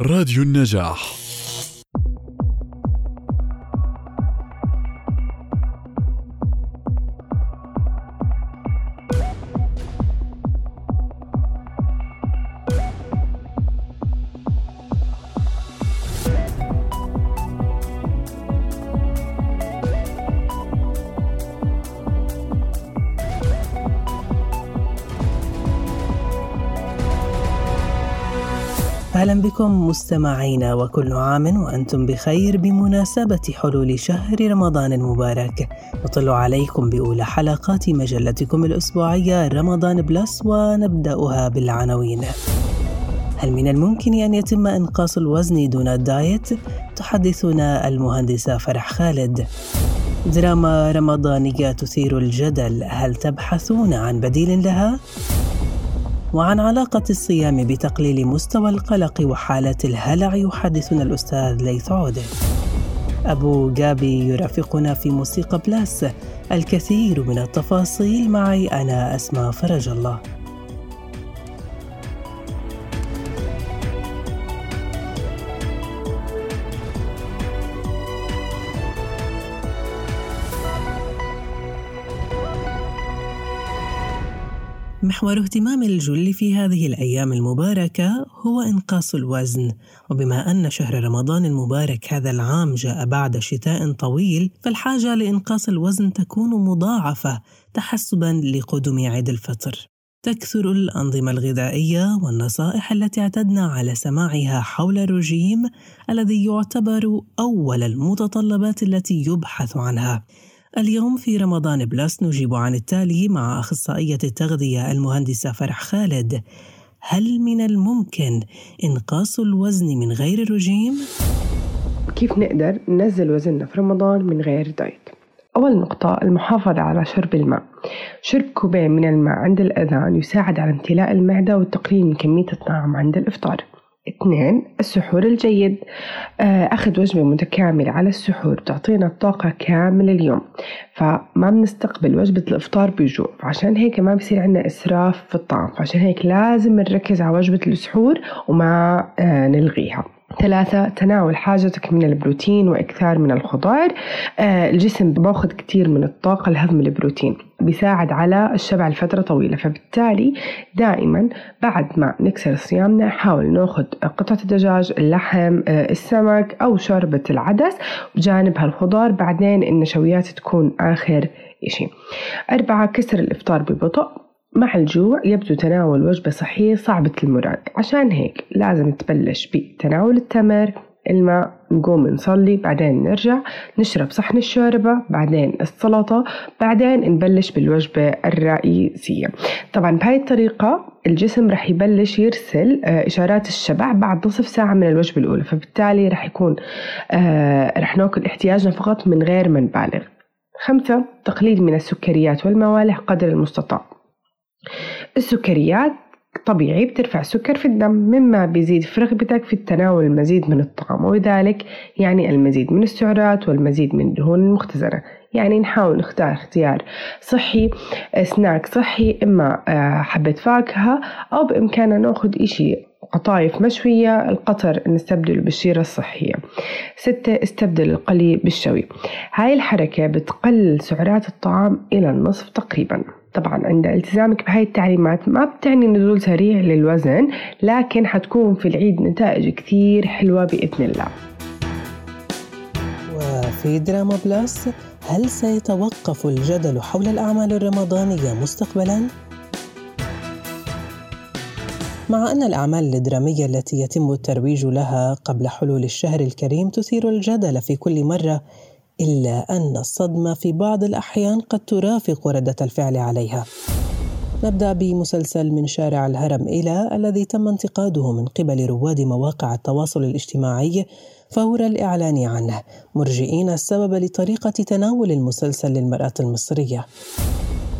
راديو النجاح. أهلا بكم مستمعينا وكل عام وأنتم بخير بمناسبة حلول شهر رمضان المبارك نطل عليكم بأولى حلقات مجلتكم الأسبوعية رمضان plus ونبدأها بالعناوين هل من الممكن أن يتم إنقاص الوزن دون ال diet؟ تحدثنا المهندسة فرح خالد دراما رمضانية تثير الجدل هل تبحثون عن بديل لها؟ وعن علاقة الصيام بتقليل مستوى القلق وحالة الهلع يحدثنا الأستاذ ليث عودة. أبو جابي يرافقنا في موسيقى بلاس الكثير من التفاصيل معي أنا أسماء فرج الله. محور اهتمام الجل في هذه الأيام المباركة هو إنقاص الوزن. وبما أن شهر رمضان المبارك هذا العام جاء بعد شتاء طويل فالحاجة لإنقاص الوزن تكون مضاعفة تحسبا لقدوم عيد الفطر. تكثر الأنظمة الغذائية والنصائح التي اعتدنا على سماعها حول الرجيم الذي يعتبر أول المتطلبات التي يبحث عنها. اليوم في رمضان plus نجيب عن التالي مع أخصائية التغذية المهندسة فرح خالد هل من الممكن إنقاص الوزن من غير الرجيم؟ كيف نقدر ننزل وزننا في رمضان من غير diet؟ أول نقطة المحافظة على شرب الماء شرب كوبين من الماء عند الأذان يساعد على امتلاء المعدة والتقليل من كمية الطعام عند الإفطار اثنين السحور الجيد. آه، أخذ وجبة متكاملة على السحور تعطينا الطاقة كامل اليوم. فما بنستقبل وجبة الإفطار بجوع فعشان هيك ما بصير عندنا إسراف في الطعام فعشان هيك لازم نركز على وجبة السحور وما آه، نلغيها. ثلاثة تناول حاجتك من البروتين وإكثار من الخضار. آه الجسم بأخذ كتير من الطاقة لهضم البروتين. بيساعد على الشبع لفترة طويلة. فبالتالي دائما بعد ما نكسر صيامنا نحاول نأخذ قطعة الدجاج اللحم آه السمك أو شوربة العدس بجانب هالخضار. بعدين النشويات تكون آخر إشي. أربعة كسر الإفطار ببطء. مع الجوع يبدو تناول وجبة صحية صعبة المراد. عشان هيك لازم تبلش بتناول التمر. الماء نقوم نصلي بعدين نرجع نشرب صحن الشوربة بعدين السلطة بعدين نبلش بالوجبة الرئيسية. طبعا بهاي الطريقة الجسم رح يبلش يرسل آه، إشارات الشبع بعد نصف ساعة من الوجبة الأولى فبالتالي رح يكون آه، رح ناكل احتياجنا فقط من غير ما نبالغ. خمسة تقليل من السكريات والموالح قدر المستطاع. السكريات طبيعي بترفع السكر في الدم مما بيزيد في رغبتك في تناول المزيد من الطعام. وذلك يعني المزيد من السعرات والمزيد من الدهون المختزنة. يعني نحاول نختار اختيار صحي سناك صحي إما آه، حبة فاكهة أو بإمكاننا نأخذ إشي قطايف مشوية القطر نستبدل بالشيرة الصحية. ستة استبدل القلي بالشوي. هاي الحركة بتقلل سعرات الطعام إلى النصف تقريباً. طبعا عند التزامك بهاي التعليمات ما بتعني نزول سريع للوزن لكن حتكون في العيد نتائج كثير حلوة بإذن الله وفي دراما plus هل سيتوقف الجدل حول الأعمال الرمضانية مستقبلاً؟ مع أن الأعمال الدرامية التي يتم الترويج لها قبل حلول الشهر الكريم تثير الجدل في كل مرة إلا أن الصدمة في بعض الأحيان قد ترافق ردة الفعل عليها. نبدأ بمسلسل من شارع الهرم إلى الذي تم انتقاده من قبل رواد مواقع التواصل الاجتماعي فور الإعلان عنه، مرجئين السبب لطريقة تناول المسلسل للمرأة المصرية.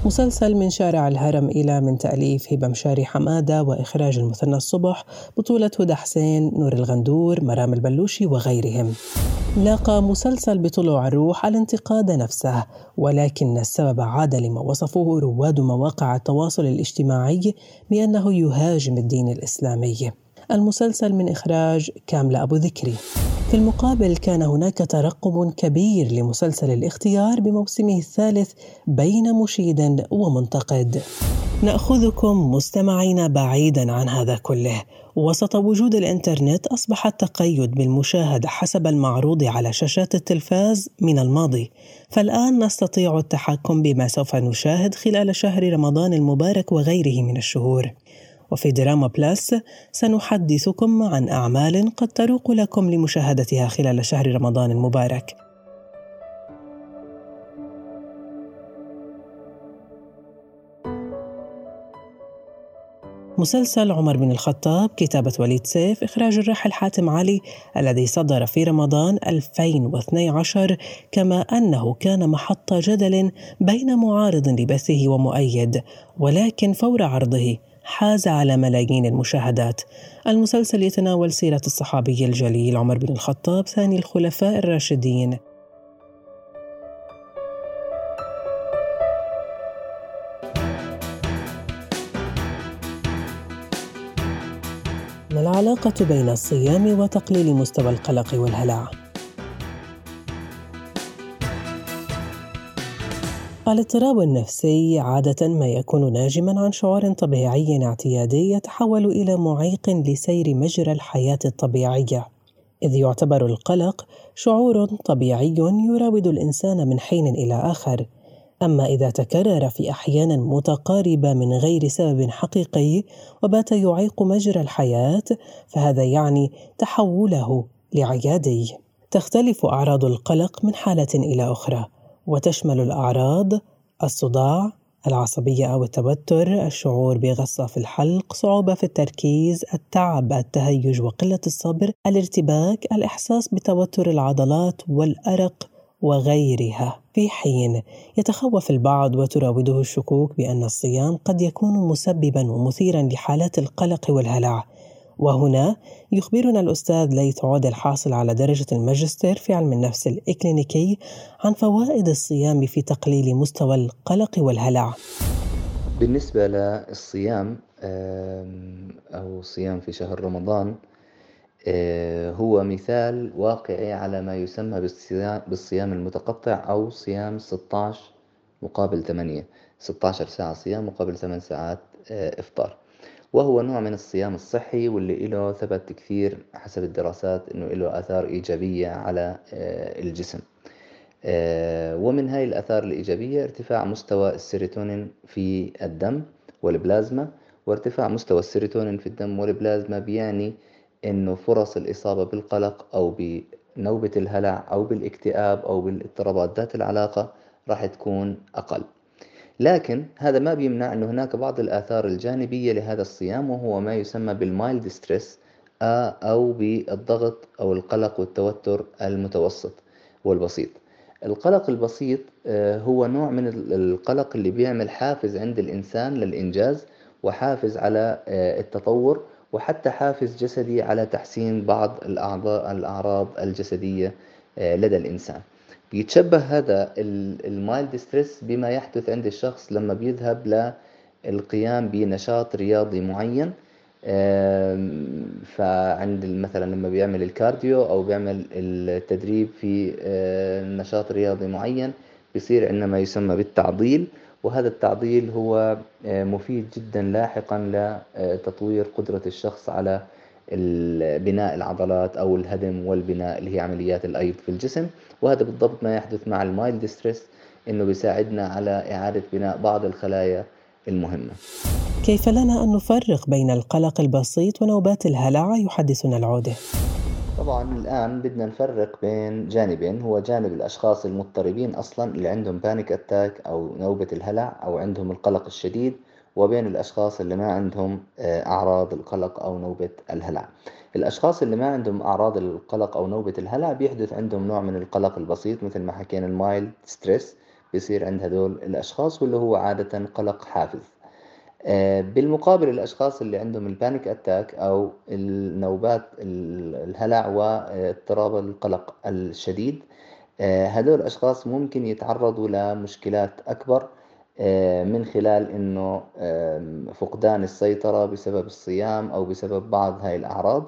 مسلسل من شارع الهرم إلى من تأليف هبة مشاري حمادة وإخراج المثنى الصبح بطولة هدى حسين نور الغندور مرام البلوشي وغيرهم. لاقى مسلسل بطلوع الروح الانتقاد نفسه ولكن السبب عاد لما وصفه رواد مواقع التواصل الاجتماعي بأنه يهاجم الدين الإسلامي. المسلسل من إخراج كاملة أبو ذكري. في المقابل كان هناك ترقب كبير لمسلسل الاختيار بموسمه الثالث بين مشيد ومنتقد. نأخذكم مستمعين بعيدا عن هذا كله. وسط وجود الإنترنت أصبح التقيد بالمشاهدة حسب المعروض على شاشات التلفاز من الماضي. فالآن نستطيع التحكم بما سوف نشاهد خلال شهر رمضان المبارك وغيره من الشهور. وفي دراما بلس سنحدثكم عن أعمال قد تروق لكم لمشاهدتها خلال شهر رمضان المبارك. مسلسل عمر بن الخطاب كتابة وليد سيف إخراج الراحل حاتم علي الذي صدر في رمضان 2012 كما أنه كان محط جدل بين معارض لبثه ومؤيد ولكن فور عرضه حاز على ملايين المشاهدات المسلسل يتناول سيرة الصحابي الجليل عمر بن الخطاب ثاني الخلفاء الراشدين ما العلاقة بين الصيام وتقليل مستوى القلق والهلع؟ الاضطراب النفسي عادة ما يكون ناجما عن شعور طبيعي اعتيادي يتحول إلى معيق لسير مجرى الحياة الطبيعية، إذ يعتبر القلق شعور طبيعي يراود الإنسان من حين إلى آخر، أما إذا تكرر في أحيان متقاربة من غير سبب حقيقي وبات يعيق مجرى الحياة فهذا يعني تحوله لعيادي. تختلف أعراض القلق من حالة إلى أخرى. وتشمل الأعراض الصداع العصبية أو التوتر، الشعور بغصة في الحلق، صعوبة في التركيز، التعب، التهيج وقلة الصبر، الارتباك، الإحساس بتوتر العضلات والأرق وغيرها، في حين يتخوف البعض وتراوده الشكوك بأن الصيام قد يكون مسببا ومثيرا لحالات القلق والهلع، وهنا يخبرنا الأستاذ ليث عود الحاصل على درجة الماجستير في علم النفس الإكلينيكي عن فوائد الصيام في تقليل مستوى القلق والهلع. بالنسبة للصيام أو الصيام في شهر رمضان آه، هو مثال واقعي على ما يسمى بالصيام المتقطع أو صيام 16 مقابل 8 16 ساعة صيام مقابل 8 ساعات آه، إفطار. وهو نوع من الصيام الصحي واللي له ثبت كثير حسب الدراسات إنه له آثار إيجابية على آه، الجسم. آه، ومن هاي الآثار الإيجابية ارتفاع مستوى السيروتونين في الدم والبلازما وارتفاع مستوى السيروتونين في الدم والبلازما بيعني إنه فرص الإصابة بالقلق أو بنوبة الهلع أو بالإكتئاب أو بالاضطرابات ذات العلاقة راح تكون أقل. لكن هذا ما بيمنع أنه هناك بعض الآثار الجانبية لهذا الصيام وهو ما يسمى بال mild stress أو بالضغط أو القلق والتوتر المتوسط والبسيط. القلق البسيط هو نوع من القلق اللي بيعمل حافز عند الإنسان للإنجاز وحافز على التطور وحتى حافز جسدي على تحسين بعض الأعراض الجسدية لدى الإنسان. بيتشبه هذا ال mild stress بما يحدث عند الشخص لما بيذهب للقيام بنشاط رياضي معين. فعند مثلا لما بيعمل ال cardio أو بيعمل التدريب في نشاط رياضي معين بيصير عندنا ما يسمى بالتعضيل. وهذا التعضيل هو مفيد جدا لاحقا لتطوير قدرة الشخص على بناء العضلات أو الهدم والبناء اللي هي عمليات الأيض في الجسم وهذا بالضبط ما يحدث مع ال mild stress إنه بيساعدنا على إعادة بناء بعض الخلايا المهمة كيف لنا أن نفرق بين القلق البسيط ونوبات الهلع يحدثنا العودة؟ طبعا الآن بدنا نفرق بين جانبين هو جانب الأشخاص المضطربين أصلا اللي عندهم panic attack أو نوبة الهلع أو عندهم القلق الشديد وبين الأشخاص اللي ما عندهم آه، أعراض القلق أو نوبة الهلع. الأشخاص اللي ما عندهم أعراض القلق أو نوبة الهلع بيحدث عندهم نوع من القلق البسيط مثل ما حكينا ال mild stress بيصير عند هدول الأشخاص واللي هو عادة قلق حافز. آه، بالمقابل الأشخاص اللي عندهم ال panic attack أو النوبات الهلع واضطراب القلق الشديد آه، هدول الأشخاص ممكن يتعرضوا لمشكلات أكبر من خلال أنه فقدان السيطرة بسبب الصيام أو بسبب بعض هاي الأعراض.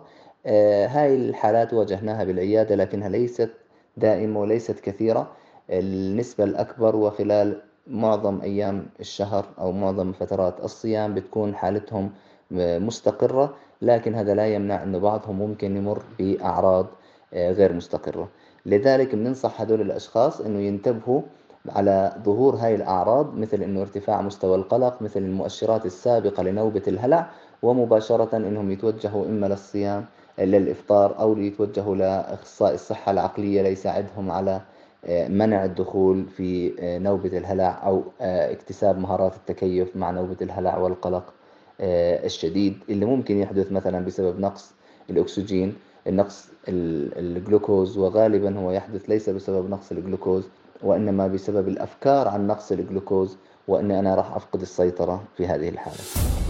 هاي الحالات واجهناها بالعيادة لكنها ليست دائمة وليست كثيرة. النسبة الأكبر وخلال معظم أيام الشهر أو معظم فترات الصيام بتكون حالتهم مستقرة لكن هذا لا يمنع أنه بعضهم ممكن يمر بأعراض آه، غير مستقرة. لذلك بننصح هدول الأشخاص أنه ينتبهوا على ظهور هاي الأعراض مثل أنه ارتفاع مستوى القلق مثل المؤشرات السابقة لنوبة الهلع ومباشرة أنهم يتوجهوا إما للصيام للإفطار أو يتوجهوا لأخصائي الصحة العقلية ليساعدهم على آه، منع الدخول في آه، نوبة الهلع أو اكتساب مهارات التكيف مع نوبة الهلع والقلق آه، الشديد. اللي ممكن يحدث مثلا بسبب نقص الأكسجين النقص الجلوكوز وغالبا هو يحدث ليس بسبب نقص الجلوكوز وإنما بسبب الأفكار عن نقص الجلوكوز وأني أنا راح أفقد السيطرة في هذه الحالة.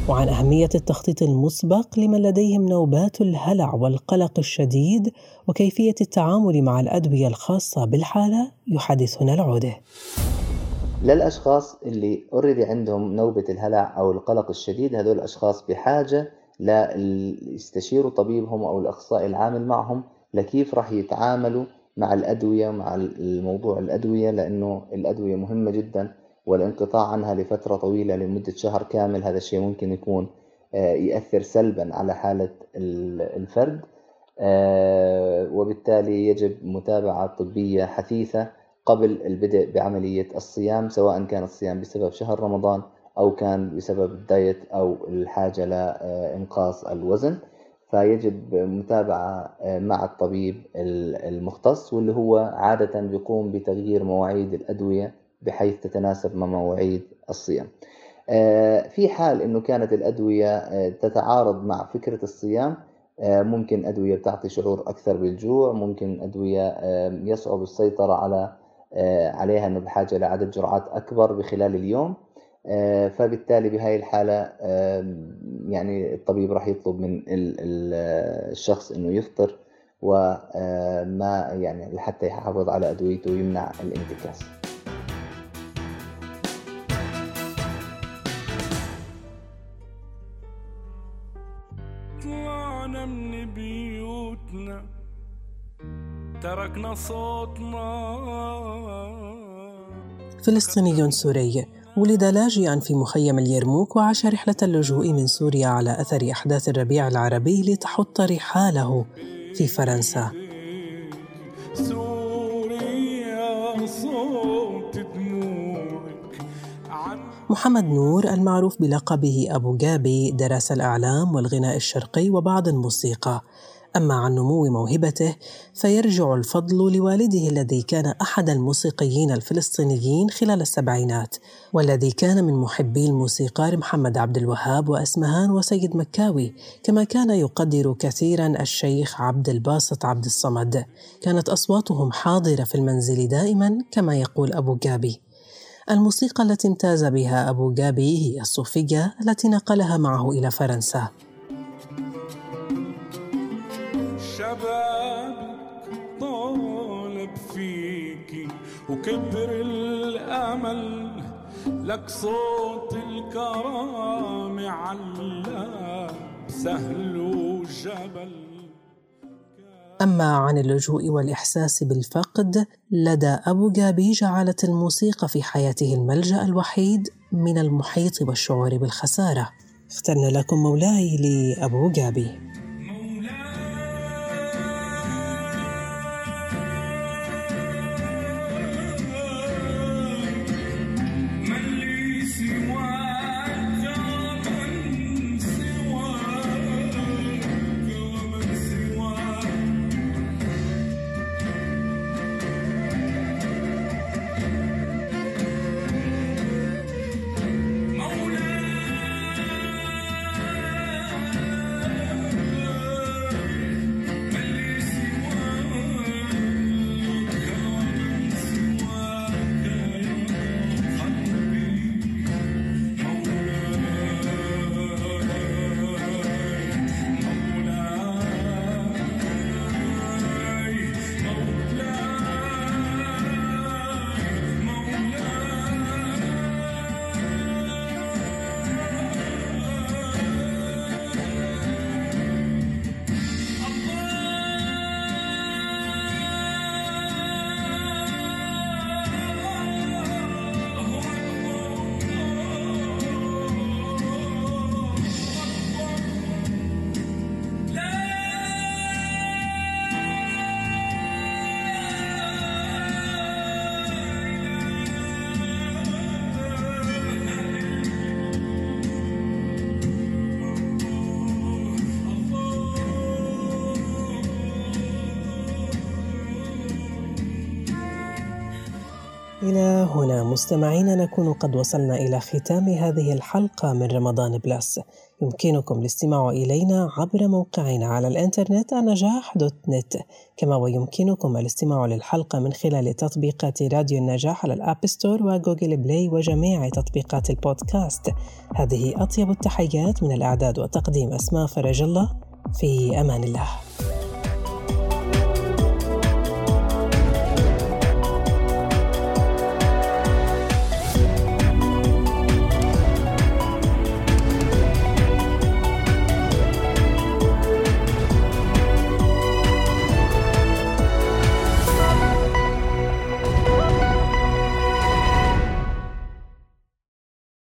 وعن أهمية التخطيط المسبق لمن لديهم نوبات الهلع والقلق الشديد وكيفية التعامل مع الأدوية الخاصة بالحالة يحدثنا العودة. للأشخاص اللي اوريدي عندهم نوبة الهلع أو القلق الشديد هذول الأشخاص بحاجة ليستشيروا طبيبهم أو الأخصائي العامل معهم لكيف راح يتعاملوا مع الأدوية مع الموضوع الأدوية لأنه الأدوية مهمة جدا والانقطاع عنها لفترة طويلة لمدة شهر كامل هذا الشيء ممكن يكون آه، يأثر سلبا على حالة الفرد آه، وبالتالي يجب متابعة طبية حثيثة قبل البدء بعملية الصيام سواء كان الصيام بسبب شهر رمضان أو كان بسبب الدايت أو الحاجة لإنقاص الوزن. فيجب متابعة مع الطبيب المختص واللي هو عادة بيقوم بتغيير مواعيد الأدوية بحيث تتناسب مع مواعيد الصيام. في حال أنه كانت الأدوية تتعارض مع فكرة الصيام ممكن أدوية بتعطي شعور أكثر بالجوع ممكن أدوية يصعب السيطرة على آه، عليها أنه بحاجة لعدد جرعات أكبر بخلال اليوم. آه، فبالتالي بهاي الحالة يعني الطبيب راح يطلب من الشخص أنه يفطر وما يعني حتى يحافظ على أدويته ويمنع الانتكاس. طلعنا من بيوتنا تركنا صوتنا. فلسطيني سوري ولد لاجئا في مخيم اليرموك وعاش رحلة اللجوء من سوريا على أثر أحداث الربيع العربي لتحط رحاله في فرنسا. محمد نور المعروف بلقبه أبو جابي درس الإعلام والغناء الشرقي وبعض الموسيقى. أما عن نمو موهبته فيرجع الفضل لوالده الذي كان أحد الموسيقيين الفلسطينيين خلال السبعينات والذي كان من محبي الموسيقار محمد عبد الوهاب وأسمهان وسيد مكاوي كما كان يقدر كثيرا الشيخ عبد الباسط عبد الصمد. كانت أصواتهم حاضرة في المنزل دائما كما يقول أبو جابي. الموسيقى التي امتاز بها أبو جابي هي الصوفية التي نقلها معه إلى فرنسا. فيكي وكبر الأمل لك صوت الكرامة على سهل وجبل. أما عن اللجوء والإحساس بالفقد لدى أبو جابي جعلت الموسيقى في حياته الملجأ الوحيد من المحيط بالشعور بالخسارة. اخترنا لكم مولاي لأبو جابي. إلى هنا مستمعينا نكون قد وصلنا إلى ختام هذه الحلقة من رمضان plus. يمكنكم الاستماع إلينا عبر موقعنا على الإنترنت نجاح dot net. كما ويمكنكم الاستماع للحلقة من خلال تطبيقات راديو النجاح على ال App Store و Google Play وجميع تطبيقات البودكاست. هذه أطيب التحيات من الإعداد وتقديم أسماء فرج الله. في أمان الله.